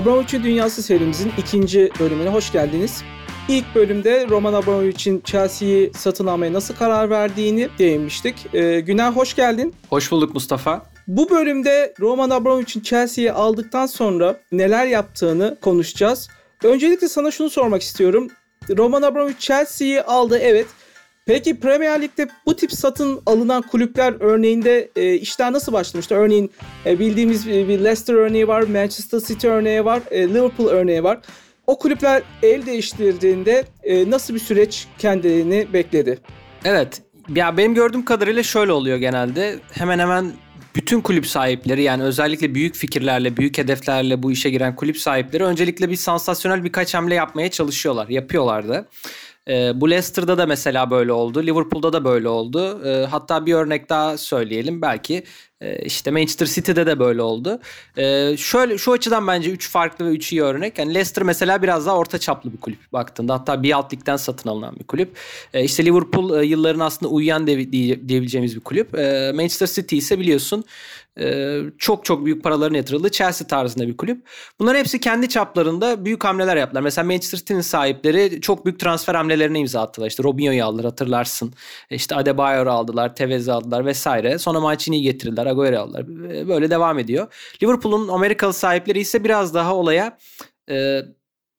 Abramovich'in Dünyası serimizin ikinci bölümüne hoş geldiniz. İlk bölümde Roman Abramovich'in Chelsea'yi satın almaya nasıl karar verdiğini değinmiştik. Ee, Günay hoş geldin. Hoş bulduk Mustafa. Bu bölümde Roman Abramovich'in Chelsea'yi aldıktan sonra neler yaptığını konuşacağız. Öncelikle sana şunu sormak istiyorum. Roman Abramovich Chelsea'yi aldı evet. Peki Premier Lig'de bu tip satın alınan kulüpler örneğinde e, işler nasıl başlamıştı? Örneğin e, bildiğimiz bir Leicester örneği var, Manchester City örneği var, e, Liverpool örneği var. O kulüpler el değiştirdiğinde e, nasıl bir süreç kendini bekledi? Evet. Ya benim gördüğüm kadarıyla şöyle oluyor genelde. Hemen hemen bütün kulüp sahipleri yani özellikle büyük fikirlerle, büyük hedeflerle bu işe giren kulüp sahipleri öncelikle bir sansasyonel birkaç hamle yapmaya çalışıyorlar. Yapıyorlar da. E, bu Leicester'da da mesela böyle oldu. Liverpool'da da böyle oldu. E, hatta bir örnek daha söyleyelim. Belki işte Manchester City'de de böyle oldu. E, şöyle şu açıdan bence 3 farklı ve 3 iyi örnek. Yani Leicester mesela biraz daha orta çaplı bir kulüp baktığında. Hatta bir alt ligden satın alınan bir kulüp. E, işte Liverpool e, yılların aslında uyuyan diye, diyebileceğimiz bir kulüp. E, Manchester City ise biliyorsun ee, çok çok büyük paraların yatırıldığı Chelsea tarzında bir kulüp. Bunların hepsi kendi çaplarında büyük hamleler yaptılar. Mesela Manchester City'nin sahipleri çok büyük transfer hamlelerine imza attılar. İşte Robinho'yu aldılar hatırlarsın. İşte Adebayor'u aldılar, Tevez'i aldılar vesaire. Sonra Mancini'yi getirdiler, Agüero'yu aldılar. Böyle devam ediyor. Liverpool'un Amerikalı sahipleri ise biraz daha olaya e,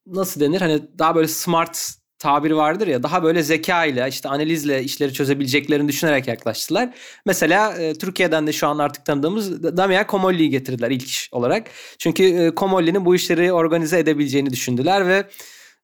nasıl denir? Hani daha böyle smart tabiri vardır ya daha böyle zeka ile işte analizle işleri çözebileceklerini düşünerek yaklaştılar. Mesela e, Türkiye'den de şu an artık tanıdığımız Damia Komolli'yi getirdiler ilk iş olarak. Çünkü e, Komolli'nin bu işleri organize edebileceğini düşündüler ve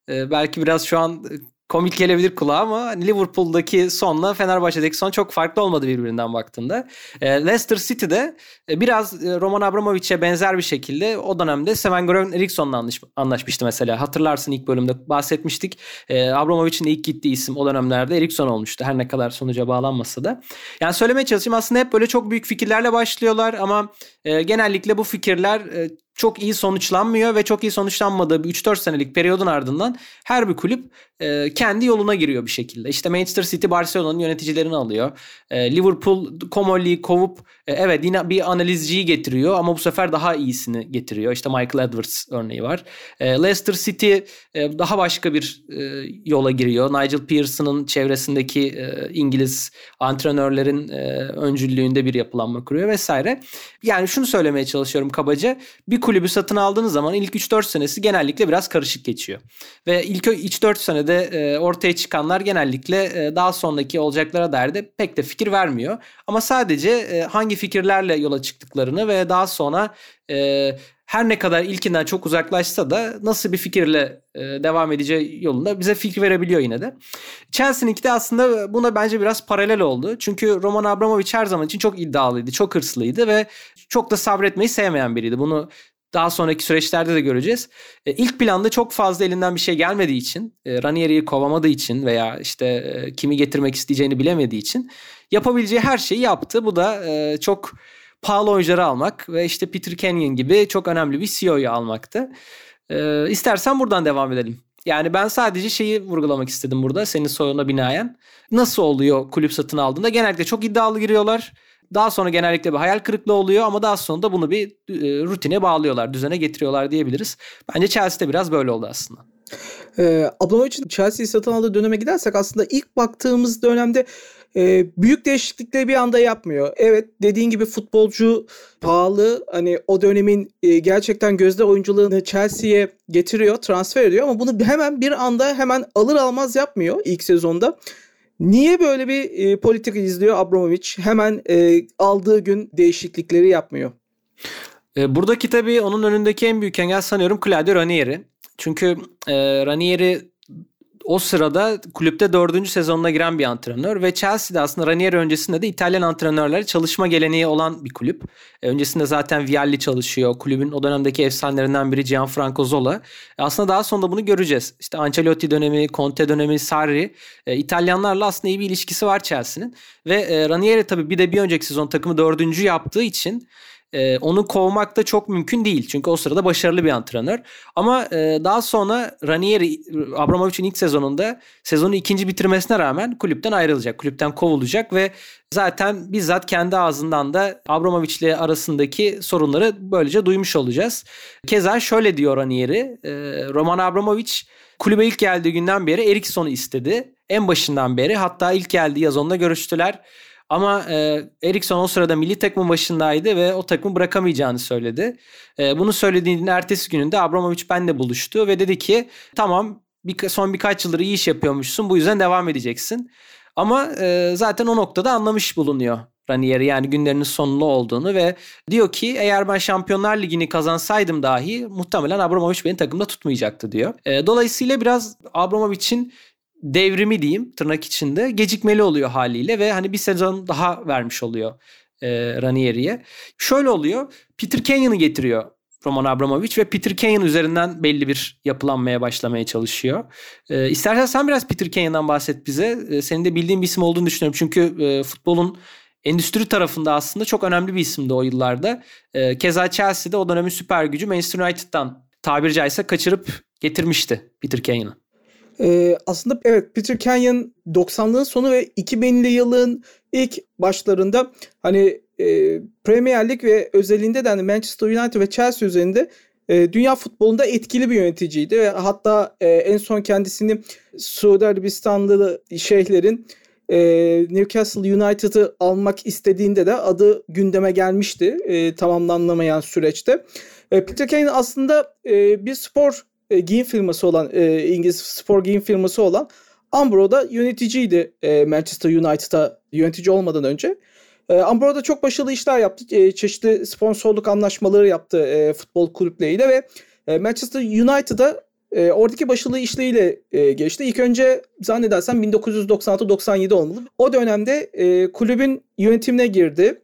e, belki biraz şu an komik gelebilir kulağa ama Liverpool'daki sonla Fenerbahçe'deki son çok farklı olmadı birbirinden baktığında. E, Leicester City'de e, biraz e, Roman Abramovich'e benzer bir şekilde o dönemde Sven Göran Eriksson'la anlaş, anlaşmıştı mesela. Hatırlarsın ilk bölümde bahsetmiştik. E, Abramovich'in ilk gittiği isim o dönemlerde Eriksson olmuştu. Her ne kadar sonuca bağlanmasa da. Yani söylemeye çalışayım aslında hep böyle çok büyük fikirlerle başlıyorlar ama e, genellikle bu fikirler e, çok iyi sonuçlanmıyor ve çok iyi sonuçlanmadığı bir 3-4 senelik periyodun ardından her bir kulüp e, kendi yoluna giriyor bir şekilde. İşte Manchester City Barcelona'nın yöneticilerini alıyor. E, Liverpool Comolli'yi kovup e, evet yine bir analizciyi getiriyor ama bu sefer daha iyisini getiriyor. İşte Michael Edwards örneği var. E, Leicester City e, daha başka bir e, yola giriyor. Nigel Pearson'ın çevresindeki e, İngiliz antrenörlerin e, öncülüğünde bir yapılanma kuruyor vesaire. Yani şunu söylemeye çalışıyorum kabaca. Bir kulübü satın aldığınız zaman ilk 3-4 senesi genellikle biraz karışık geçiyor. Ve ilk 3-4 senede e, ortaya çıkanlar genellikle e, daha sonraki olacaklara dair de pek de fikir vermiyor. Ama sadece e, hangi fikirlerle yola çıktıklarını ve daha sonra e, her ne kadar ilkinden çok uzaklaşsa da nasıl bir fikirle e, devam edeceği yolunda bize fikir verebiliyor yine de. Chelsea'ninki de aslında buna bence biraz paralel oldu. Çünkü Roman Abramovich her zaman için çok iddialıydı, çok hırslıydı ve çok da sabretmeyi sevmeyen biriydi. Bunu daha sonraki süreçlerde de göreceğiz. E, ilk planda çok fazla elinden bir şey gelmediği için, e, Ranieri'yi kovamadığı için veya işte e, kimi getirmek isteyeceğini bilemediği için yapabileceği her şeyi yaptı. Bu da e, çok pahalı oyuncuları almak ve işte Peter Kenyon gibi çok önemli bir CEO'yu almaktı. E, istersen buradan devam edelim. Yani ben sadece şeyi vurgulamak istedim burada senin soruna binaen. Nasıl oluyor kulüp satın aldığında? Genellikle çok iddialı giriyorlar daha sonra genellikle bir hayal kırıklığı oluyor ama daha sonra bunu bir e, rutine bağlıyorlar, düzene getiriyorlar diyebiliriz. Bence Chelsea'de biraz böyle oldu aslında. Ee, Abramovich Chelsea'yi satın aldığı döneme gidersek aslında ilk baktığımız dönemde e, büyük değişiklikleri bir anda yapmıyor. Evet dediğin gibi futbolcu pahalı hani o dönemin e, gerçekten gözde oyuncularını Chelsea'ye getiriyor, transfer ediyor ama bunu hemen bir anda hemen alır almaz yapmıyor ilk sezonda. Niye böyle bir e, politika izliyor Abramovich? Hemen e, aldığı gün değişiklikleri yapmıyor. E, buradaki tabii onun önündeki en büyük engel sanıyorum Claudio Ranieri. Çünkü e, Ranieri o sırada kulüpte dördüncü sezonuna giren bir antrenör ve Chelsea'de aslında Ranieri öncesinde de İtalyan antrenörlerle çalışma geleneği olan bir kulüp. E, öncesinde zaten Vialli çalışıyor. Kulübün o dönemdeki efsanelerinden biri Gianfranco Zola. E, aslında daha sonra bunu göreceğiz. İşte Ancelotti dönemi, Conte dönemi, Sarri. E, İtalyanlarla aslında iyi bir ilişkisi var Chelsea'nin. Ve Ranieri tabii bir de bir önceki sezon takımı dördüncü yaptığı için e, onu kovmak da çok mümkün değil. Çünkü o sırada başarılı bir antrenör. Ama e, daha sonra Ranieri Abramovich'in ilk sezonunda sezonu ikinci bitirmesine rağmen kulüpten ayrılacak. Kulüpten kovulacak ve zaten bizzat kendi ağzından da Abramovich ile arasındaki sorunları böylece duymuş olacağız. Keza şöyle diyor Ranieri. E, Roman Abramovich kulübe ilk geldiği günden beri Eriksson'u istedi. En başından beri hatta ilk geldiği yaz onunla görüştüler. Ama e, Eriksson o sırada milli takımın başındaydı ve o takımı bırakamayacağını söyledi. E, bunu söylediğinin ertesi gününde Abramovich benle buluştu ve dedi ki tamam bir, son birkaç yıldır iyi iş yapıyormuşsun bu yüzden devam edeceksin. Ama e, zaten o noktada anlamış bulunuyor Ranieri yani günlerinin sonunda olduğunu ve diyor ki eğer ben Şampiyonlar Ligi'ni kazansaydım dahi muhtemelen Abramovich beni takımda tutmayacaktı diyor. E, dolayısıyla biraz Abramovich'in devrimi diyeyim tırnak içinde gecikmeli oluyor haliyle ve hani bir sezon daha vermiş oluyor e, Ranieri'ye. Şöyle oluyor. Peter Kenyon'u getiriyor Roman Abramovich ve Peter Kenyon üzerinden belli bir yapılanmaya başlamaya çalışıyor. E, istersen sen biraz Peter Kenyon'dan bahset bize. E, senin de bildiğin bir isim olduğunu düşünüyorum. Çünkü e, futbolun endüstri tarafında aslında çok önemli bir isimdi o yıllarda. E, keza Chelsea'de o dönemin süper gücü Manchester United'dan tabiri caizse kaçırıp getirmişti Peter Kenyon'u. Ee, aslında evet Peter Kenyon 90'ların sonu ve 2000'li yılın ilk başlarında hani e, Premier Lig ve özelinde de hani Manchester United ve Chelsea üzerinde e, dünya futbolunda etkili bir yöneticiydi ve hatta e, en son kendisini Suudi Arabistanlı şeyhlerin e, Newcastle United'ı almak istediğinde de adı gündeme gelmişti e, tamamlanamayan süreçte. E, Peter Kenyon aslında e, bir spor e, giyim firması olan e, İngiliz spor giyim firması olan Ambro'da yöneticiydi e, Manchester United'a yönetici olmadan önce. E, Ambro'da çok başarılı işler yaptı. E, çeşitli sponsorluk anlaşmaları yaptı e, futbol kulüpleriyle ve e, Manchester United'a e, oradaki başarılı işleriyle e, geçti. İlk önce zannedersem 1996-97 olmalı. O dönemde e, kulübün yönetimine girdi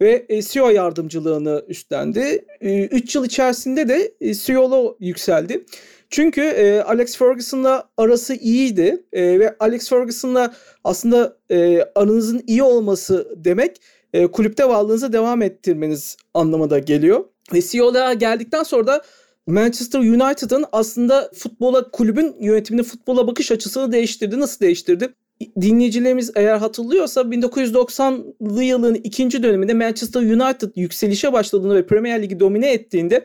ve e, CEO yardımcılığını üstlendi. 3 e, yıl içerisinde de e, CEO'lu yükseldi. Çünkü Alex Ferguson'la arası iyiydi ve Alex Ferguson'la aslında aranızın iyi olması demek kulüpte varlığınızı devam ettirmeniz anlamına geliyor. Ve CEO'luğa geldikten sonra da Manchester United'ın aslında futbola, kulübün yönetimini futbola bakış açısını değiştirdi. Nasıl değiştirdi? Dinleyicilerimiz eğer hatırlıyorsa 1990'lı yılın ikinci döneminde Manchester United yükselişe başladığında ve Premier Ligi domine ettiğinde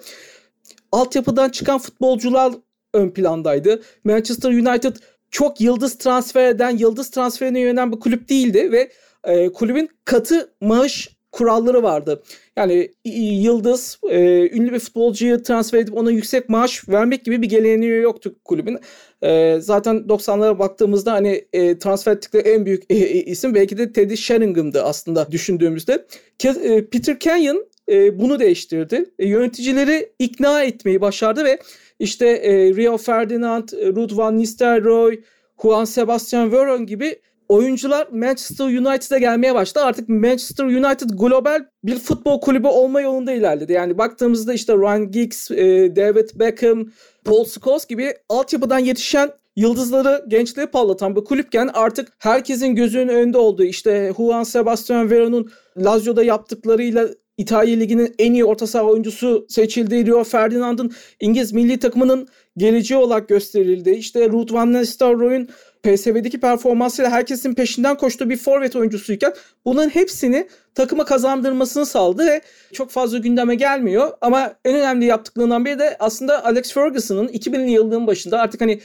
altyapıdan çıkan futbolcular ön plandaydı. Manchester United çok yıldız transfer eden, yıldız transferine yönelen bir kulüp değildi ve e, kulübün katı maaş kuralları vardı. Yani yıldız, e, ünlü bir futbolcuyu transfer edip ona yüksek maaş vermek gibi bir geleneği yoktu kulübün. E, zaten 90'lara baktığımızda hani e, transfer ettikleri en büyük e, e, isim belki de Teddy Sheringham'dı aslında düşündüğümüzde. Ke- e, Peter Kenyon e, bunu değiştirdi. E, yöneticileri ikna etmeyi başardı ve işte e, Rio Ferdinand, Ruud van Nistelrooy, Juan Sebastian Veron gibi oyuncular Manchester United'a gelmeye başladı. Artık Manchester United global bir futbol kulübü olma yolunda ilerledi. Yani baktığımızda işte Ryan Giggs, e, David Beckham, Paul Scholes gibi altyapıdan yetişen yıldızları gençliği parlatan bir kulüpken artık herkesin gözünün önünde olduğu işte Juan Sebastian Veron'un Lazio'da yaptıklarıyla İtalya Ligi'nin en iyi orta saha oyuncusu seçildi. Rio Ferdinand'ın İngiliz milli takımının geleceği olarak gösterildi. İşte Ruud van Nistelrooy'un PSV'deki performansıyla herkesin peşinden koştuğu bir forvet oyuncusuyken bunun hepsini takıma kazandırmasını sağladı ve çok fazla gündeme gelmiyor. Ama en önemli yaptıklarından biri de aslında Alex Ferguson'ın 2000'li yılların başında artık hani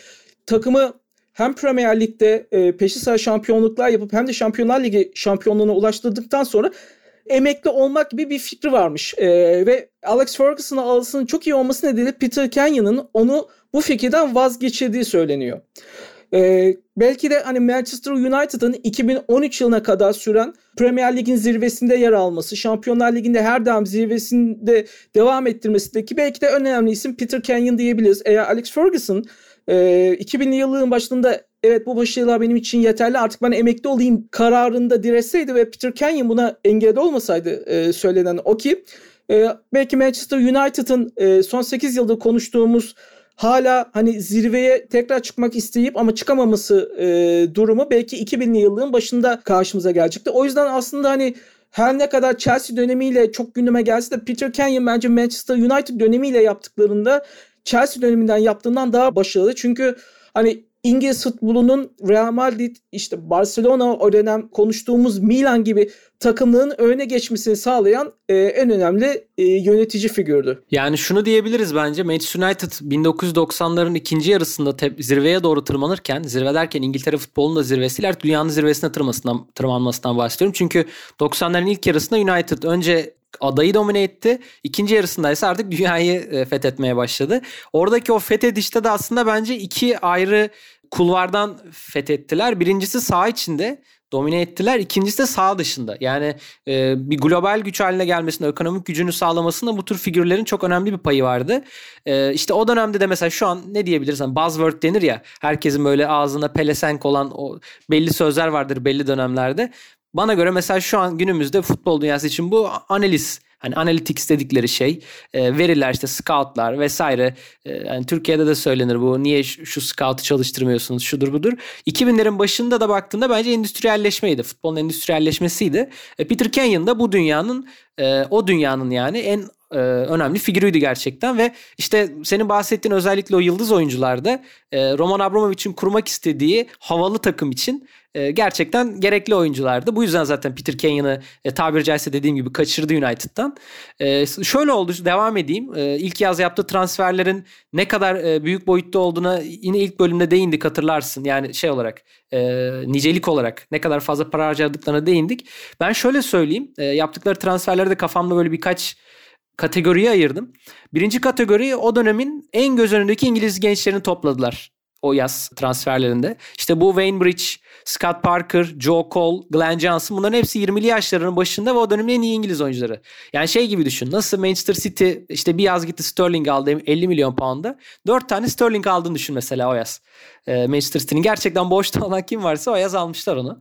takımı hem Premier Lig'de e, peşi sıra şampiyonluklar yapıp hem de Şampiyonlar Ligi şampiyonluğuna ulaştırdıktan sonra emekli olmak gibi bir fikri varmış. E, ve Alex Ferguson'ın alısının çok iyi olması nedeniyle Peter Kenyon'ın onu bu fikirden vazgeçirdiği söyleniyor. Ee, belki de hani Manchester United'ın 2013 yılına kadar süren Premier Lig'in zirvesinde yer alması, Şampiyonlar Ligi'nde her daim zirvesinde devam ettirmesindeki belki de önemli isim Peter Kenyon diyebiliriz. Eğer Alex Ferguson e, 2000'li yılların başında evet bu başarılar benim için yeterli artık ben emekli olayım kararında diretseydi ve Peter Kenyon buna engelde olmasaydı e, söylenen o ki e, belki Manchester United'ın e, son 8 yılda konuştuğumuz hala hani zirveye tekrar çıkmak isteyip ama çıkamaması e, durumu belki 2000'li yılların başında karşımıza gelecekti. O yüzden aslında hani her ne kadar Chelsea dönemiyle çok gündeme gelse de Peter Kenyon bence Manchester United dönemiyle yaptıklarında Chelsea döneminden yaptığından daha başarılı. Çünkü hani İngiliz futbolunun Real Madrid, işte Barcelona o dönem konuştuğumuz Milan gibi takımların öne geçmesini sağlayan e, en önemli e, yönetici figürdü. Yani şunu diyebiliriz bence Manchester United 1990'ların ikinci yarısında te- zirveye doğru tırmanırken zirve derken İngiltere futbolunun da zirvesiyle dünyanın zirvesine tırmanmasından, tırmanmasından bahsediyorum. Çünkü 90'ların ilk yarısında United önce adayı domine etti. İkinci yarısında ise artık dünyayı e, fethetmeye başladı. Oradaki o fethedişte de aslında bence iki ayrı kulvardan fethettiler. Birincisi sağ içinde domine ettiler. İkincisi de sağ dışında. Yani e, bir global güç haline gelmesinde, ekonomik gücünü sağlamasında bu tür figürlerin çok önemli bir payı vardı. E, işte o dönemde de mesela şu an ne diyebiliriz? Hani buzzword denir ya. Herkesin böyle ağzına pelesenk olan o belli sözler vardır belli dönemlerde. Bana göre mesela şu an günümüzde futbol dünyası için bu analiz Hani analytics dedikleri şey e, veriler işte scoutlar vesaire. E, yani Türkiye'de de söylenir bu niye şu, şu scout'u çalıştırmıyorsunuz şudur budur. 2000'lerin başında da baktığında bence endüstriyelleşmeydi. Futbolun endüstriyelleşmesiydi. E, Peter Kenyon da bu dünyanın e, o dünyanın yani en e, önemli figürüydü gerçekten ve işte senin bahsettiğin özellikle o yıldız oyuncularda e, Roman Abramovich'in kurmak istediği havalı takım için e, gerçekten gerekli oyunculardı. Bu yüzden zaten Peter Kenyon'ı e, tabiri caizse dediğim gibi kaçırdı United'dan. E, şöyle oldu devam edeyim. E, ilk yaz yaptığı transferlerin ne kadar e, büyük boyutta olduğuna yine ilk bölümde değindik hatırlarsın. Yani şey olarak e, nicelik olarak ne kadar fazla para harcadıklarına değindik. Ben şöyle söyleyeyim. E, yaptıkları transferlerde kafamda böyle birkaç kategoriye ayırdım. Birinci kategori o dönemin en göz önündeki İngiliz gençlerini topladılar o yaz transferlerinde. İşte bu Wayne Bridge, Scott Parker, Joe Cole, Glenn Johnson bunların hepsi 20'li yaşlarının başında ve o dönemin en iyi İngiliz oyuncuları. Yani şey gibi düşün. Nasıl Manchester City işte bir yaz gitti Sterling aldı 50 milyon pound'a. 4 tane Sterling aldığını düşün mesela o yaz. Ee, Manchester City'nin gerçekten boşta olan kim varsa o yaz almışlar onu.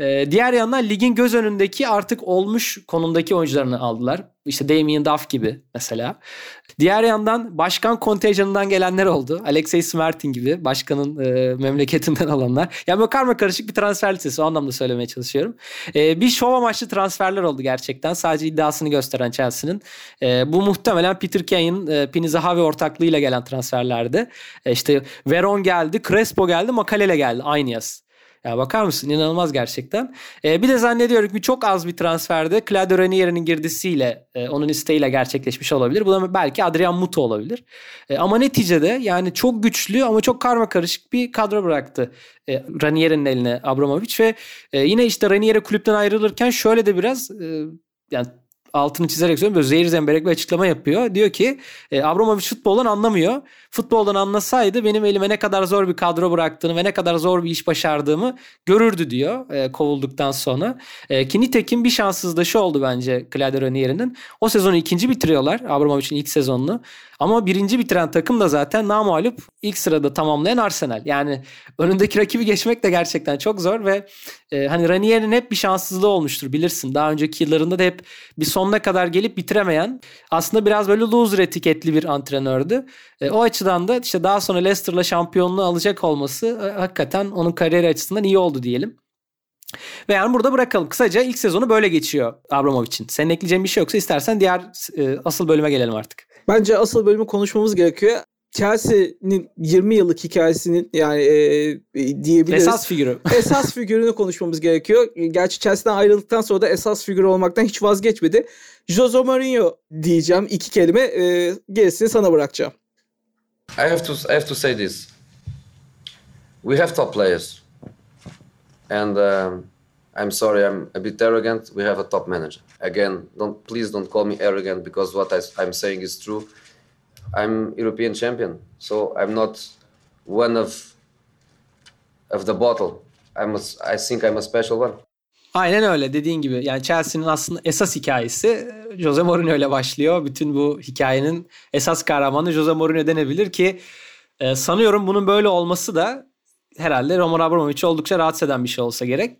Ee, diğer yandan ligin göz önündeki artık olmuş konumdaki oyuncularını aldılar. İşte Damien Duff gibi mesela. Diğer yandan başkan kontenjanından gelenler oldu. Alexey Smertin gibi başkanın e, memleketinden alanlar. Yani böyle karma karışık bir transfer listesi o anlamda söylemeye çalışıyorum. E, bir şov amaçlı transferler oldu gerçekten. Sadece iddiasını gösteren Chelsea'nin. E, bu muhtemelen Peter Kenyon, e, Pini Zahavi ortaklığıyla gelen transferlerdi. E, işte Veron geldi, Crespo geldi, Makalele geldi aynı yaz. Ya bakar mısın inanılmaz gerçekten. E, bir de zannediyorum ki çok az bir transferde Claudio Ranier'in girdisiyle e, onun isteğiyle gerçekleşmiş olabilir. Bu da belki Adrian Muto olabilir. E, ama neticede yani çok güçlü ama çok karma karışık bir kadro bıraktı e, Ranier'in eline Abramovich ve e, yine işte Ranier'e kulüpten ayrılırken şöyle de biraz e, yani altını çizerek söylüyorum. Böyle zehir zemberek bir açıklama yapıyor. Diyor ki e, Abramovich futboldan anlamıyor. Futboldan anlasaydı benim elime ne kadar zor bir kadro bıraktığını ve ne kadar zor bir iş başardığımı görürdü diyor e, kovulduktan sonra. E, ki nitekim bir şanssız da şu oldu bence Claudio Ranier'in. O sezonu ikinci bitiriyorlar Abramovich'in ilk sezonunu. Ama birinci bitiren takım da zaten namalup ilk sırada tamamlayan Arsenal. Yani önündeki rakibi geçmek de gerçekten çok zor ve e, hani Ranier'in hep bir şanssızlığı olmuştur bilirsin. Daha önceki yıllarında da hep bir sonuna kadar gelip bitiremeyen aslında biraz böyle loser etiketli bir antrenördü. E, o açıdan da işte daha sonra Leicester'la şampiyonluğu alacak olması e, hakikaten onun kariyeri açısından iyi oldu diyelim. Ve yani burada bırakalım. Kısaca ilk sezonu böyle geçiyor Abramovich'in. Senin ekleyeceğin bir şey yoksa istersen diğer e, asıl bölüme gelelim artık. Bence asıl bölümü konuşmamız gerekiyor. Chelsea'nin 20 yıllık hikayesinin yani e, e, diyebiliriz. Esas figürü. esas figürünü konuşmamız gerekiyor. Gerçi Chelsea'den ayrıldıktan sonra da esas figür olmaktan hiç vazgeçmedi. Jose Mourinho diyeceğim iki kelime. E, gerisini sana bırakacağım. I have to I have to say this. We have top players, and um, I'm sorry, I'm a bit arrogant. We have a top manager. Again, don't please don't call me arrogant because what I, I'm saying is true. I'm European champion, so I'm not one of of the bottle. I'm a, I think I'm a special one. Aynen öyle dediğin gibi. Yani Chelsea'nin aslında esas hikayesi Jose Mourinho ile başlıyor. Bütün bu hikayenin esas kahramanı Jose Mourinho denebilir ki e, sanıyorum bunun böyle olması da herhalde Roman Abramovich'i oldukça rahatsız eden bir şey olsa gerek.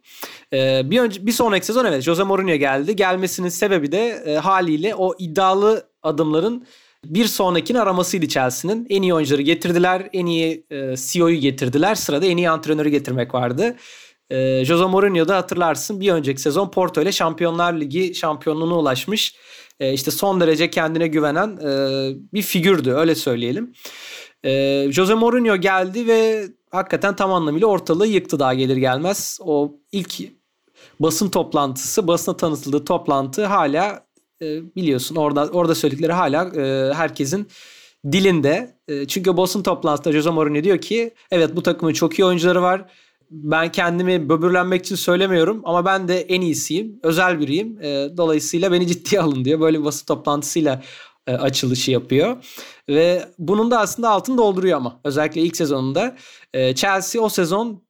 E, bir önce bir sonraki sezon evet Jose Mourinho geldi. Gelmesinin sebebi de e, haliyle o iddialı adımların bir sonrakini aramasıydı Chelsea'nin. En iyi oyuncuları getirdiler. En iyi e, CEO'yu getirdiler. Sırada en iyi antrenörü getirmek vardı. E, Jose Mourinho da hatırlarsın bir önceki sezon Porto ile Şampiyonlar Ligi şampiyonluğuna ulaşmış. E, işte son derece kendine güvenen e, bir figürdü öyle söyleyelim. E, Jose Mourinho geldi ve hakikaten tam anlamıyla ortalığı yıktı daha gelir gelmez. O ilk basın toplantısı, basına tanıtıldığı toplantı hala e, biliyorsun orada orada söyledikleri hala e, herkesin dilinde. E, çünkü basın toplantısında Jose Mourinho diyor ki evet bu takımın çok iyi oyuncuları var. Ben kendimi böbürlenmek için söylemiyorum ama ben de en iyisiyim. Özel biriyim. Dolayısıyla beni ciddiye alın diyor. Böyle bir basın toplantısıyla açılışı yapıyor. Ve bunun da aslında altını dolduruyor ama. Özellikle ilk sezonunda. Chelsea o sezon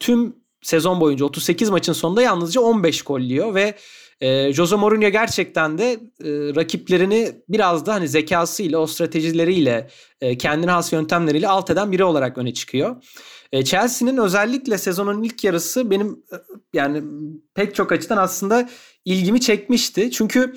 tüm sezon boyunca 38 maçın sonunda yalnızca 15 gol yiyor ve e, Jose Mourinho gerçekten de e, rakiplerini biraz da hani zekasıyla, o stratejileriyle, e, kendine has yöntemleriyle alt eden biri olarak öne çıkıyor. E, Chelsea'nin özellikle sezonun ilk yarısı benim e, yani pek çok açıdan aslında ilgimi çekmişti. Çünkü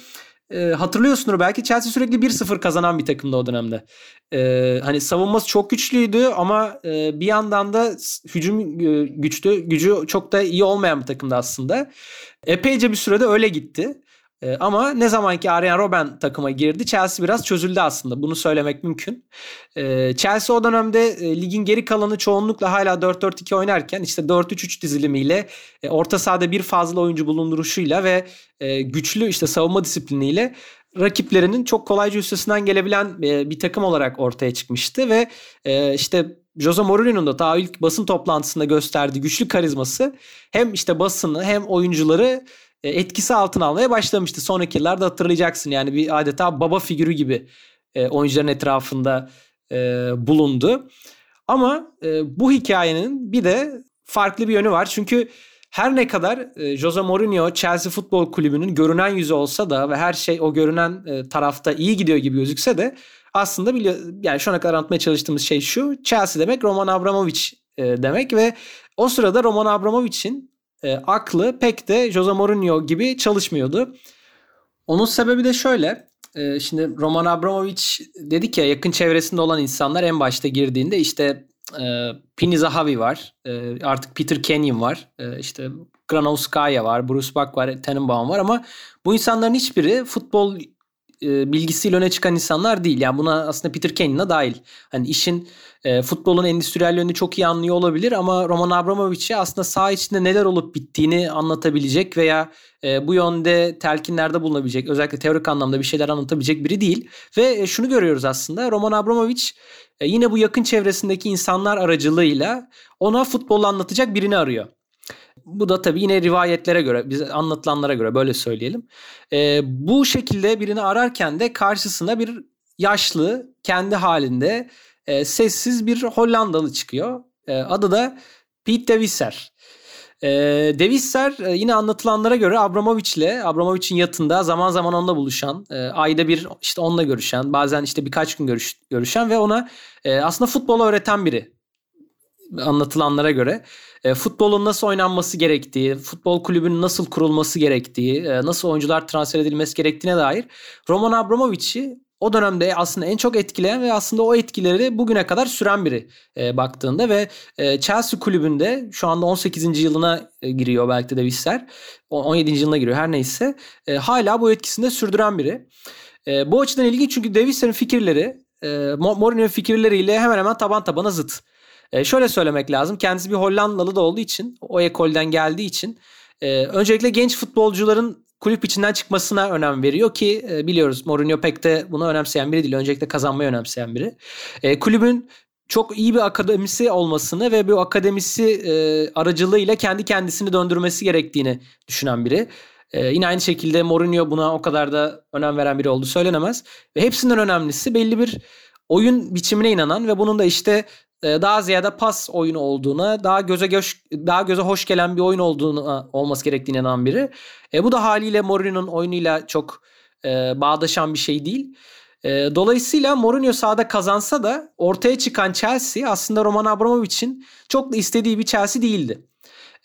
e, hatırlıyorsunuz belki Chelsea sürekli 1-0 kazanan bir takımdı o dönemde. E, hani savunması çok güçlüydü ama e, bir yandan da hücum e, güçlü, gücü çok da iyi olmayan bir takımdı aslında. Epeyce bir sürede öyle gitti. E, ama ne zamanki Arjen Robben takıma girdi Chelsea biraz çözüldü aslında. Bunu söylemek mümkün. E, Chelsea o dönemde e, ligin geri kalanı çoğunlukla hala 4-4-2 oynarken işte 4-3-3 dizilimiyle e, orta sahada bir fazla oyuncu bulunduruşuyla ve e, güçlü işte savunma disipliniyle rakiplerinin çok kolayca üstesinden gelebilen e, bir takım olarak ortaya çıkmıştı ve işte Jose Mourinho'nun da daha ilk basın toplantısında gösterdiği güçlü karizması hem işte basını hem oyuncuları e, etkisi altına almaya başlamıştı. Sonraki yıllarda hatırlayacaksın yani bir adeta baba figürü gibi e, oyuncuların etrafında e, bulundu. Ama bu hikayenin bir de farklı bir yönü var. Çünkü her ne kadar Jose Mourinho Chelsea Futbol Kulübü'nün görünen yüzü olsa da ve her şey o görünen tarafta iyi gidiyor gibi gözükse de aslında biliyor yani şu ana kadar anlatmaya çalıştığımız şey şu. Chelsea demek Roman Abramovich e, demek ve o sırada Roman Abramovich'in e, aklı pek de Jose Mourinho gibi çalışmıyordu. Onun sebebi de şöyle. E, şimdi Roman Abramovich dedik ya yakın çevresinde olan insanlar en başta girdiğinde işte e, Pini Zahavi var. E, artık Peter Kenyon var. E, işte Granovskaya var. Bruce Buck var. Tenenbaum var ama bu insanların hiçbiri futbol e, bilgisiyle öne çıkan insanlar değil. Yani buna aslında Peter Kenyon'a dahil. Hani işin e, futbolun endüstriyel yönünü çok iyi anlıyor olabilir ama Roman Abramovich'e aslında saha içinde neler olup bittiğini anlatabilecek veya e, bu yönde telkinlerde bulunabilecek, özellikle teorik anlamda bir şeyler anlatabilecek biri değil. Ve e, şunu görüyoruz aslında Roman Abramovich e, yine bu yakın çevresindeki insanlar aracılığıyla ona futbolu anlatacak birini arıyor. Bu da tabii yine rivayetlere göre, bize anlatılanlara göre böyle söyleyelim. E, bu şekilde birini ararken de karşısına bir yaşlı, kendi halinde e, sessiz bir Hollandalı çıkıyor. E, adı da Pete de Visser. E, de Visser e, yine anlatılanlara göre Abramovich ile Abramovich'in yatında zaman zaman onunla buluşan, e, ayda bir işte onunla görüşen, bazen işte birkaç gün görüş, görüşen ve ona e, aslında futbolu öğreten biri anlatılanlara göre e, futbolun nasıl oynanması gerektiği, futbol kulübünün nasıl kurulması gerektiği, e, nasıl oyuncular transfer edilmesi gerektiğine dair Roman Abramovich'i o dönemde aslında en çok etkileyen ve aslında o etkileri bugüne kadar süren biri e, baktığında ve e, Chelsea kulübünde şu anda 18. yılına e, giriyor belki de Visser. 17. yılına giriyor her neyse. E, hala bu etkisini sürdüren biri. E, bu açıdan ilginç çünkü Davis'lerin fikirleri e, Mourinho'nun fikirleriyle hemen hemen taban tabana zıt. E, şöyle söylemek lazım. Kendisi bir Hollandalı da olduğu için, o ekolden geldiği için e, öncelikle genç futbolcuların kulüp içinden çıkmasına önem veriyor ki e, biliyoruz Mourinho pek de bunu önemseyen biri değil. Öncelikle kazanmayı önemseyen biri. E, kulübün çok iyi bir akademisi olmasını ve bu akademisi e, aracılığıyla kendi kendisini döndürmesi gerektiğini düşünen biri. E, yine aynı şekilde Mourinho buna o kadar da önem veren biri olduğu söylenemez. Ve hepsinden önemlisi belli bir oyun biçimine inanan ve bunun da işte daha ziyade pas oyunu olduğuna, daha göze göz, daha göze hoş gelen bir oyun olduğunu olması gerektiğine inanan biri. E, bu da haliyle Mourinho'nun oyunuyla çok e, bağdaşan bir şey değil. E, dolayısıyla Mourinho sahada kazansa da ortaya çıkan Chelsea aslında Roman Abramovich'in çok da istediği bir Chelsea değildi.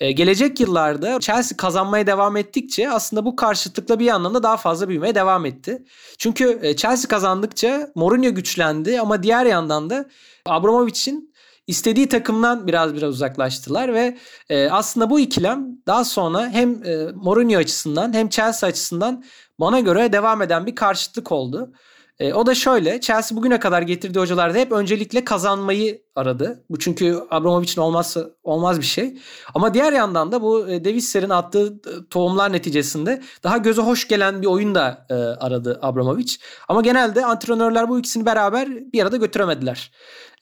E, gelecek yıllarda Chelsea kazanmaya devam ettikçe aslında bu karşıtlıkla bir anlamda daha fazla büyümeye devam etti. Çünkü e, Chelsea kazandıkça Mourinho güçlendi ama diğer yandan da Abramovich'in istediği takımdan biraz biraz uzaklaştılar ve e, aslında bu ikilem daha sonra hem e, Mourinho açısından hem Chelsea açısından bana göre devam eden bir karşıtlık oldu. E, o da şöyle Chelsea bugüne kadar getirdiği hocalarda hep öncelikle kazanmayı aradı. Bu çünkü Abramovich'in olmazsa olmaz bir şey. Ama diğer yandan da bu e, Davisler'in attığı e, tohumlar neticesinde daha göze hoş gelen bir oyun da e, aradı Abramovich. Ama genelde antrenörler bu ikisini beraber bir arada götüremediler.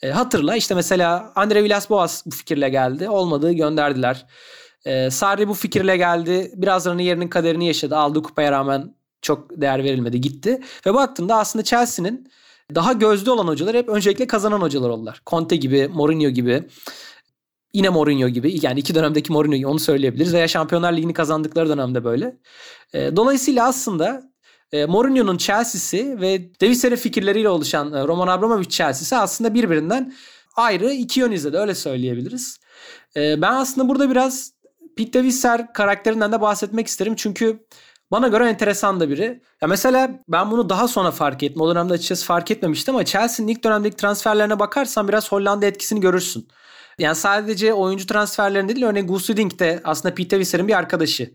E, hatırla işte mesela Andre Villas-Boas bu fikirle geldi. Olmadığı gönderdiler. E, Sarri bu fikirle geldi. Birazlarının yerinin kaderini yaşadı. Aldığı kupaya rağmen çok değer verilmedi gitti. Ve baktığımda aslında Chelsea'nin daha gözde olan hocalar hep öncelikle kazanan hocalar oldular. Conte gibi, Mourinho gibi. Yine Mourinho gibi yani iki dönemdeki Mourinho'yu onu söyleyebiliriz veya Şampiyonlar Ligi'ni kazandıkları dönemde böyle. E, dolayısıyla aslında e, Mourinho'nun Chelsea'si ve Davis'lerin fikirleriyle oluşan e, Roman Abramovich Chelsea'si aslında birbirinden ayrı iki yön izledi öyle söyleyebiliriz. E, ben aslında burada biraz Pete Davisler karakterinden de bahsetmek isterim çünkü bana göre enteresan da biri. Ya mesela ben bunu daha sonra fark ettim. O dönemde açıkçası fark etmemiştim ama Chelsea'nin ilk dönemdeki transferlerine bakarsan biraz Hollanda etkisini görürsün. Yani sadece oyuncu transferlerinde değil örneğin Gus de aslında Pete Davisler'in bir arkadaşı.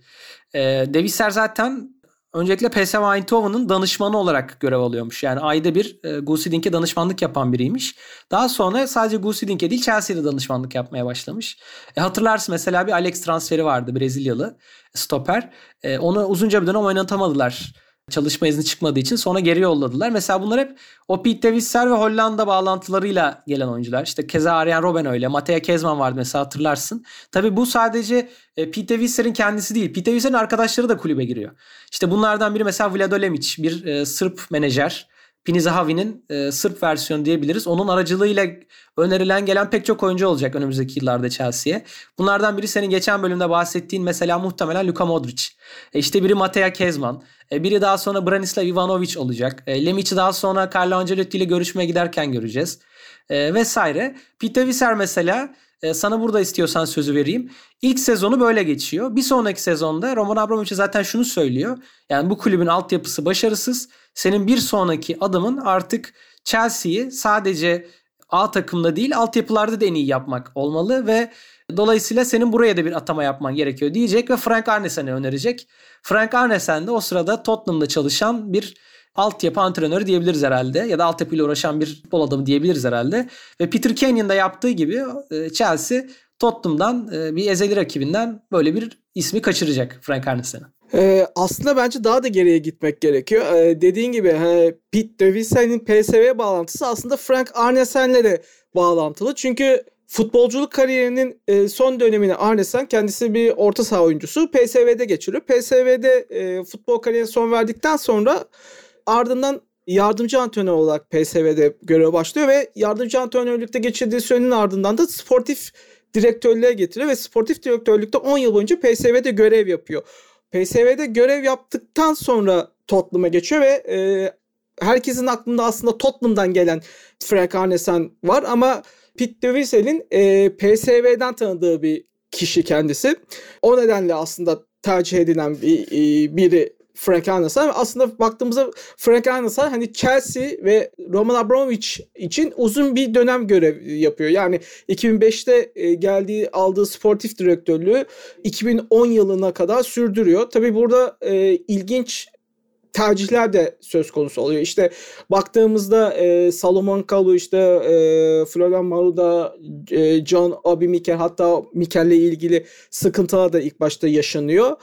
Ee, Davisler zaten öncelikle PSV Eindhoven'ın danışmanı olarak görev alıyormuş. Yani ayda bir e, Gusidink'e danışmanlık yapan biriymiş. Daha sonra sadece Gusidink'e değil Chelsea'de danışmanlık yapmaya başlamış. E, hatırlarsın mesela bir Alex transferi vardı Brezilyalı stoper. E, onu uzunca bir dönem oynatamadılar çalışma izni çıkmadığı için sonra geri yolladılar. Mesela bunlar hep o Pete Visser ve Hollanda bağlantılarıyla gelen oyuncular. İşte keza Arjen Robben öyle. Matea Kezman vardı mesela hatırlarsın. Tabii bu sadece e, Pete Visser'in kendisi değil. Pete Visser'in arkadaşları da kulübe giriyor. İşte bunlardan biri mesela Vlado Lemic bir e, Sırp menajer. Pini Zahavi'nin e, Sırp versiyonu diyebiliriz. Onun aracılığıyla önerilen gelen pek çok oyuncu olacak önümüzdeki yıllarda Chelsea'ye. Bunlardan biri senin geçen bölümde bahsettiğin mesela muhtemelen Luka Modric. E, işte biri Matea Kezman. E, biri daha sonra Branislav Ivanovic olacak. E, Lemic'i daha sonra Carlo Ancelotti ile görüşmeye giderken göreceğiz. E, vesaire. Peter Visser mesela e, sana burada istiyorsan sözü vereyim. İlk sezonu böyle geçiyor. Bir sonraki sezonda Roman Abramovich zaten şunu söylüyor. Yani bu kulübün altyapısı başarısız. Senin bir sonraki adımın artık Chelsea'yi sadece A takımda değil altyapılarda da en iyi yapmak olmalı ve dolayısıyla senin buraya da bir atama yapman gerekiyor diyecek ve Frank Arnesen'i önerecek. Frank Arnesen de o sırada Tottenham'da çalışan bir altyapı antrenörü diyebiliriz herhalde. Ya da altyapıyla uğraşan bir futbol adamı diyebiliriz herhalde. Ve Peter Kenyon'da yaptığı gibi e, Chelsea Tottenham'dan e, bir ezeli rakibinden böyle bir ismi kaçıracak Frank Arnesen'i. Ee, aslında bence daha da geriye gitmek gerekiyor. Ee, dediğin gibi he, Pete Davidson'in PSV bağlantısı aslında Frank Arnesen'le de bağlantılı. Çünkü futbolculuk kariyerinin e, son dönemini Arnesen kendisi bir orta saha oyuncusu PSV'de geçiriyor. PSV'de e, futbol kariyerine son verdikten sonra ardından yardımcı antrenör olarak PSV'de görev başlıyor ve yardımcı antrenörlükte geçirdiği sürenin ardından da sportif direktörlüğe getiriyor ve sportif direktörlükte 10 yıl boyunca PSV'de görev yapıyor. PSV'de görev yaptıktan sonra Tottenham'a geçiyor ve e, herkesin aklında aslında Tottenham'dan gelen Frank Arnesen var ama Pete Devisel'in e, PSV'den tanıdığı bir kişi kendisi. O nedenle aslında tercih edilen bir, e, biri Frank Arnesen. Aslında baktığımızda Frank Arnesen hani Chelsea ve Roman Abramovich için uzun bir dönem görev yapıyor. Yani 2005'te e, geldiği aldığı sportif direktörlüğü 2010 yılına kadar sürdürüyor. Tabii burada e, ilginç tercihler de söz konusu oluyor. İşte baktığımızda e, Salomon Kalou işte e, Florian Maruda, e, John Obi Mikel hatta Mikel'le ilgili sıkıntılar da ilk başta yaşanıyor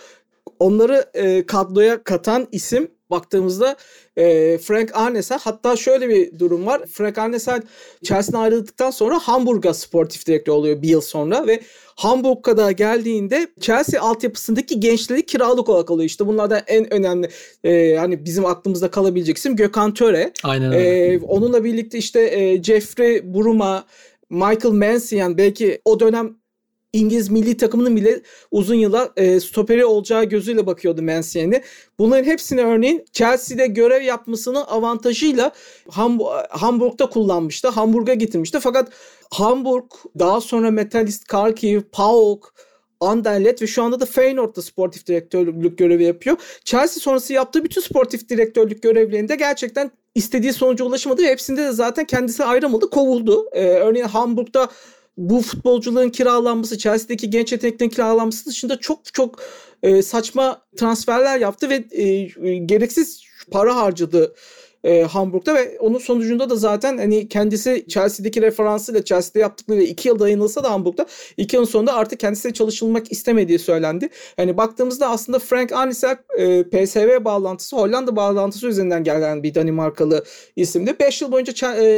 onları e, kadroya katan isim baktığımızda e, Frank Arnesen hatta şöyle bir durum var. Frank Arnesen Chelsea'den ayrıldıktan sonra Hamburg'a sportif direktör oluyor bir yıl sonra ve Hamburg'a da geldiğinde Chelsea altyapısındaki gençleri kiralık olarak alıyor. İşte bunlardan en önemli e, hani bizim aklımızda kalabilecek isim Gökhan Töre. Aynen öyle. E, onunla birlikte işte e, Jeffrey Bruma, Michael Mansian belki o dönem İngiliz milli takımının bile uzun yıllar e, stoperi olacağı gözüyle bakıyordu Mancini'ye. Bunların hepsini örneğin Chelsea'de görev yapmasının avantajıyla Ham- Hamburg'da kullanmıştı. Hamburg'a getirmişti. Fakat Hamburg daha sonra Metalist Kharkiv, PAOK Anderlecht ve şu anda da Feyenoord'da sportif direktörlük görevi yapıyor. Chelsea sonrası yaptığı bütün sportif direktörlük görevlerinde gerçekten istediği sonuca ulaşamadı ve hepsinde de zaten kendisi ayrılmadı, kovuldu. Ee, örneğin Hamburg'da bu futbolcuların kiralanması, Chelsea'deki genç yeteneklerin kiralanması dışında çok çok e, saçma transferler yaptı ve e, gereksiz para harcadı e, Hamburg'da ve onun sonucunda da zaten hani kendisi Chelsea'deki referansıyla Chelsea'de yaptıkları iki yıl dayanılsa da Hamburg'da iki yılın sonunda artık kendisiyle çalışılmak istemediği söylendi. Yani baktığımızda aslında Frank Arniselk e, PSV bağlantısı Hollanda bağlantısı üzerinden gelen bir Danimarkalı isimdi. 5 yıl boyunca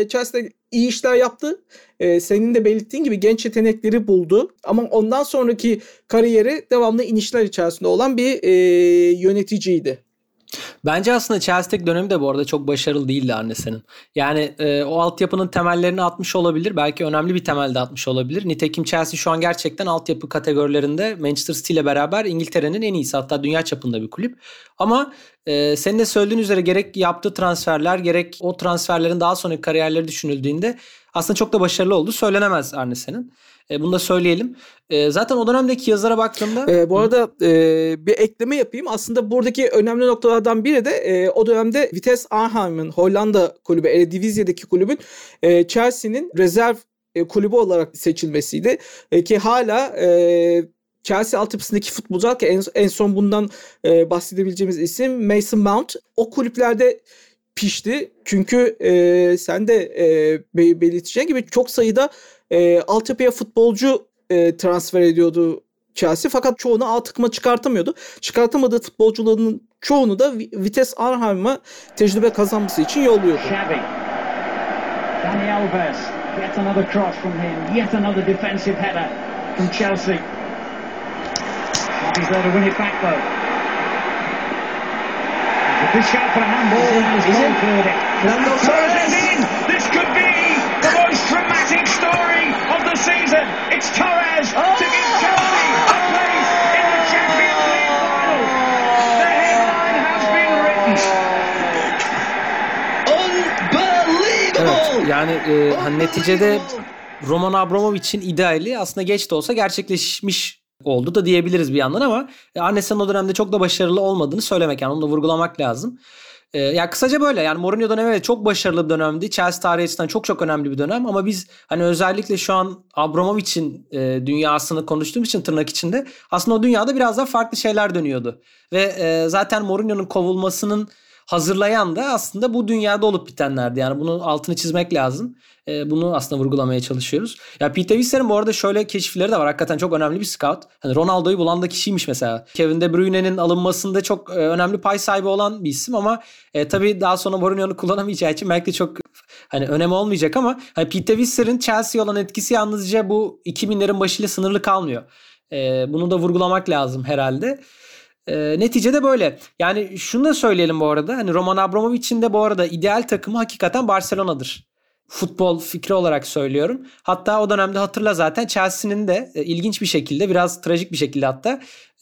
Chelsea'de iyi işler yaptı. Ee, senin de belirttiğin gibi genç yetenekleri buldu. Ama ondan sonraki kariyeri devamlı inişler içerisinde olan bir e, yöneticiydi. Bence aslında Chelsea'deki dönemi de bu arada çok başarılı değildi Arnesen'in. Yani e, o altyapının temellerini atmış olabilir. Belki önemli bir temel de atmış olabilir. Nitekim Chelsea şu an gerçekten altyapı kategorilerinde Manchester City ile beraber İngiltere'nin en iyisi hatta dünya çapında bir kulüp. Ama e, senin de söylediğin üzere gerek yaptığı transferler gerek o transferlerin daha sonraki kariyerleri düşünüldüğünde aslında çok da başarılı oldu söylenemez Arnesen'in. E, bunu da söyleyelim. E, zaten o dönemdeki yazılara baktığımda... E, bu arada e, bir ekleme yapayım. Aslında buradaki önemli noktalardan biri de e, o dönemde Vitesse Arnhem'in Hollanda kulübü, Eredivisie'deki kulübün e, Chelsea'nin rezerv e, kulübü olarak seçilmesiydi. E, ki hala e, Chelsea altyapısındaki futbolcular ki en, en son bundan e, bahsedebileceğimiz isim Mason Mount. O kulüplerde pişti. Çünkü e, sen de e, belirteceğin gibi çok sayıda e, altyapıya futbolcu e, transfer ediyordu Chelsea fakat çoğunu A takıma çıkartamıyordu. Çıkartamadığı futbolcuların çoğunu da Vitesse Arnhem'a tecrübe kazanması için yolluyordu. Dani Alves, yet another cross from him, yet another defensive header from Chelsea. Good shout for a handball. İn. Cleared it. Fernando Torres in. This could be the most dramatic story of the season. It's Torres oh! to give Chelsea a place in the Champions League final. The headline has been written. Unbelievable. Evet, yani e, hani neticede Roman Abramovich'in ideali aslında geç de olsa gerçekleşmiş oldu da diyebiliriz bir yandan ama e, Arnes'in o dönemde çok da başarılı olmadığını söylemek yani onu da vurgulamak lazım. Ee, ya kısaca böyle yani Mourinho dönemi evet çok başarılı bir dönemdi. Chelsea tarihi açısından çok çok önemli bir dönem ama biz hani özellikle şu an Abramovich'in e, dünyasını konuştuğumuz için tırnak içinde aslında o dünyada biraz daha farklı şeyler dönüyordu. Ve e, zaten Mourinho'nun kovulmasının hazırlayan da aslında bu dünyada olup bitenlerdi. Yani bunun altını çizmek lazım. E, bunu aslında vurgulamaya çalışıyoruz. Ya Pete Visser'in bu arada şöyle keşifleri de var. Hakikaten çok önemli bir scout. Hani Ronaldo'yu bulan da kişiymiş mesela. Kevin De Bruyne'nin alınmasında çok e, önemli pay sahibi olan bir isim ama e, tabii daha sonra Mourinho'nu kullanamayacağı için belki de çok hani önemi olmayacak ama hani Pete Visser'in Chelsea olan etkisi yalnızca bu 2000'lerin başıyla sınırlı kalmıyor. E, bunu da vurgulamak lazım herhalde. E, neticede böyle. Yani şunu da söyleyelim bu arada. Hani Roman Abramovich'in de bu arada ideal takımı hakikaten Barcelona'dır futbol fikri olarak söylüyorum. Hatta o dönemde hatırla zaten Chelsea'nin de e, ilginç bir şekilde biraz trajik bir şekilde hatta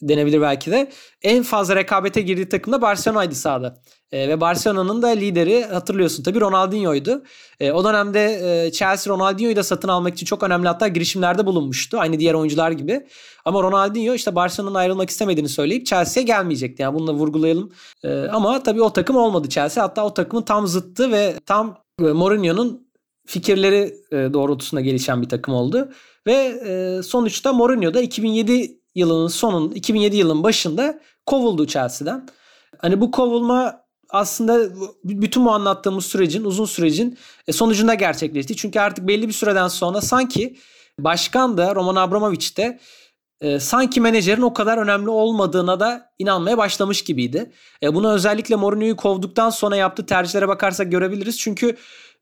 denebilir belki de en fazla rekabete girdiği takım da Barcelona'ydı sahada. E, ve Barcelona'nın da lideri hatırlıyorsun tabii Ronaldinho'ydu. E, o dönemde e, Chelsea Ronaldinho'yu da satın almak için çok önemli hatta girişimlerde bulunmuştu. Aynı diğer oyuncular gibi. Ama Ronaldinho işte Barcelona'nın ayrılmak istemediğini söyleyip Chelsea'ye gelmeyecekti. Yani bunu da vurgulayalım. E, ama tabii o takım olmadı Chelsea. Hatta o takımın tam zıttı ve tam e, Mourinho'nun fikirleri e, doğrultusunda gelişen bir takım oldu. Ve e, sonuçta Mourinho da 2007 yılının sonun 2007 yılın başında kovuldu Chelsea'den. Hani bu kovulma aslında bütün bu anlattığımız sürecin, uzun sürecin e, sonucunda gerçekleşti. Çünkü artık belli bir süreden sonra sanki başkan da Roman Abramovich de e, sanki menajerin o kadar önemli olmadığına da inanmaya başlamış gibiydi. E, bunu özellikle Mourinho'yu kovduktan sonra yaptığı tercihlere bakarsak görebiliriz. Çünkü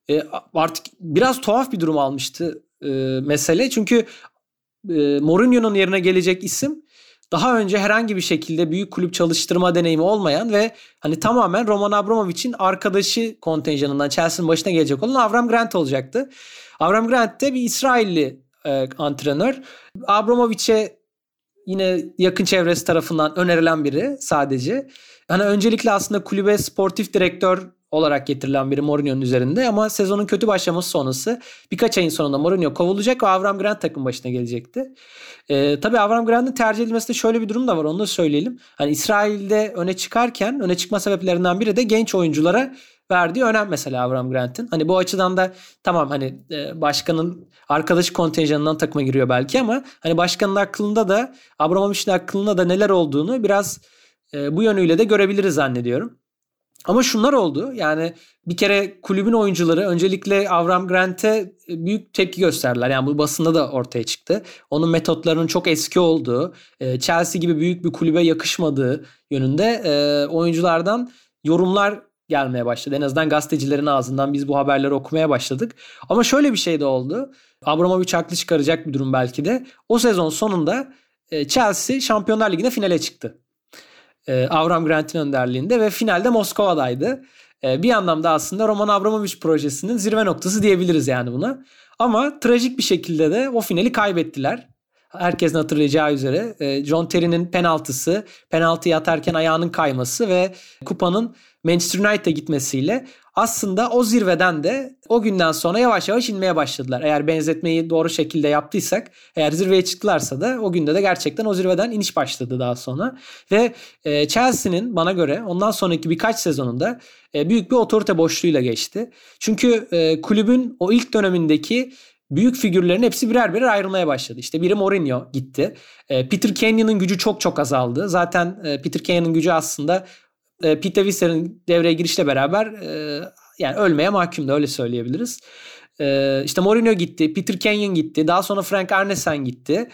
e, artık biraz tuhaf bir durum almıştı mesele. Çünkü e, Mourinho'nun yerine gelecek isim daha önce herhangi bir şekilde büyük kulüp çalıştırma deneyimi olmayan ve hani tamamen Roman Abramovich'in arkadaşı kontenjanından Chelsea'nin başına gelecek olan Avram Grant olacaktı. Avram Grant de bir İsrailli e, antrenör. Abramovich'e yine yakın çevresi tarafından önerilen biri sadece. Hani öncelikle aslında kulübe sportif direktör olarak getirilen biri Mourinho'nun üzerinde ama sezonun kötü başlaması sonrası birkaç ayın sonunda Mourinho kovulacak ve Avram Grant takım başına gelecekti. Ee, tabii Avram Grant'ın tercih edilmesinde şöyle bir durum da var onu da söyleyelim. Hani İsrail'de öne çıkarken öne çıkma sebeplerinden biri de genç oyunculara verdiği önem mesela Avram Grant'in. Hani bu açıdan da tamam hani e, başkanın arkadaş kontenjanından takıma giriyor belki ama hani başkanın aklında da Abramovich'in aklında da neler olduğunu biraz e, bu yönüyle de görebiliriz zannediyorum. Ama şunlar oldu. Yani bir kere kulübün oyuncuları öncelikle Avram Grant'e büyük tepki gösterdiler. Yani bu basında da ortaya çıktı. Onun metotlarının çok eski olduğu, e, Chelsea gibi büyük bir kulübe yakışmadığı yönünde e, oyunculardan yorumlar gelmeye başladı. En azından gazetecilerin ağzından biz bu haberleri okumaya başladık. Ama şöyle bir şey de oldu. Abramovich haklı çıkaracak bir durum belki de. O sezon sonunda e, Chelsea Şampiyonlar Ligi'ne finale çıktı. E, Avram Grant'in önderliğinde ve finalde Moskova'daydı. E, bir anlamda aslında Roman Abramovich projesinin zirve noktası diyebiliriz yani buna. Ama trajik bir şekilde de o finali kaybettiler. Herkesin hatırlayacağı üzere John Terry'nin penaltısı, penaltıyı atarken ayağının kayması ve kupanın Manchester United'a gitmesiyle aslında o zirveden de o günden sonra yavaş yavaş inmeye başladılar. Eğer benzetmeyi doğru şekilde yaptıysak eğer zirveye çıktılarsa da o günde de gerçekten o zirveden iniş başladı daha sonra. Ve e, Chelsea'nin bana göre ondan sonraki birkaç sezonunda e, büyük bir otorite boşluğuyla geçti. Çünkü e, kulübün o ilk dönemindeki büyük figürlerin hepsi birer birer ayrılmaya başladı. İşte biri Mourinho gitti. Peter Kenyon'un gücü çok çok azaldı. Zaten Peter Kenyon'un gücü aslında e, Pete Visser'in devreye girişle beraber e, yani ölmeye mahkumdu öyle söyleyebiliriz. E, işte Mourinho gitti, Peter Kenyon gitti, daha sonra Frank Arnesen gitti.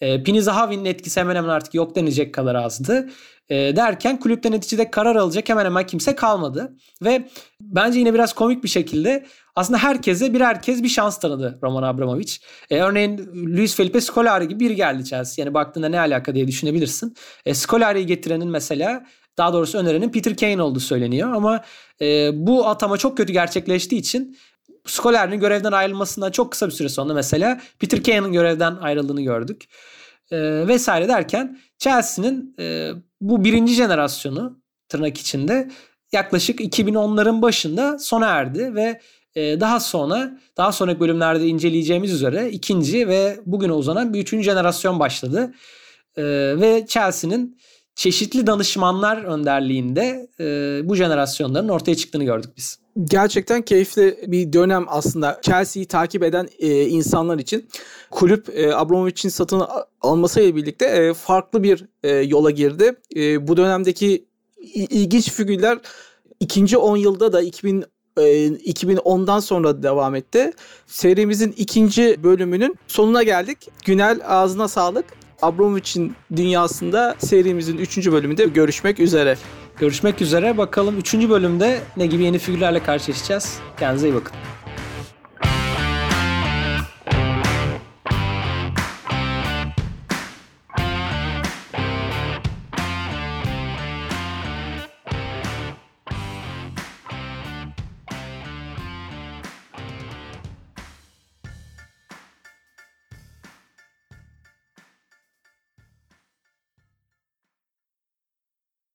E, Pini Zahavi'nin etkisi hemen hemen artık yok denecek kadar azdı. E, derken kulüpte neticede karar alacak hemen hemen kimse kalmadı. Ve bence yine biraz komik bir şekilde aslında herkese bir herkes bir şans tanıdı Roman Abramovich. E, örneğin Luis Felipe Scolari gibi biri geldi Chelsea. Yani baktığında ne alaka diye düşünebilirsin. E, Scolari'yi getirenin mesela daha doğrusu önerenin Peter Kane olduğu söyleniyor ama e, bu atama çok kötü gerçekleştiği için Scolari'nin görevden ayrılmasından çok kısa bir süre sonra mesela Peter Kane'ın görevden ayrıldığını gördük. E, vesaire derken Chelsea'nin e, bu birinci jenerasyonu tırnak içinde yaklaşık 2010'ların başında sona erdi ve e, daha sonra daha sonraki bölümlerde inceleyeceğimiz üzere ikinci ve bugüne uzanan bir üçüncü jenerasyon başladı. E, ve Chelsea'nin çeşitli danışmanlar önderliğinde e, bu jenerasyonların ortaya çıktığını gördük biz. Gerçekten keyifli bir dönem aslında Chelsea'yi takip eden e, insanlar için. Kulüp e, Abramovich'in satın almasıyla birlikte e, farklı bir e, yola girdi. E, bu dönemdeki ilginç figürler ikinci 10 yılda da 2000 2010'dan sonra devam etti. Serimizin ikinci bölümünün sonuna geldik. Günel ağzına sağlık. Abramovich'in dünyasında serimizin 3. bölümünde görüşmek üzere. Görüşmek üzere. Bakalım 3. bölümde ne gibi yeni figürlerle karşılaşacağız. Kendinize iyi bakın.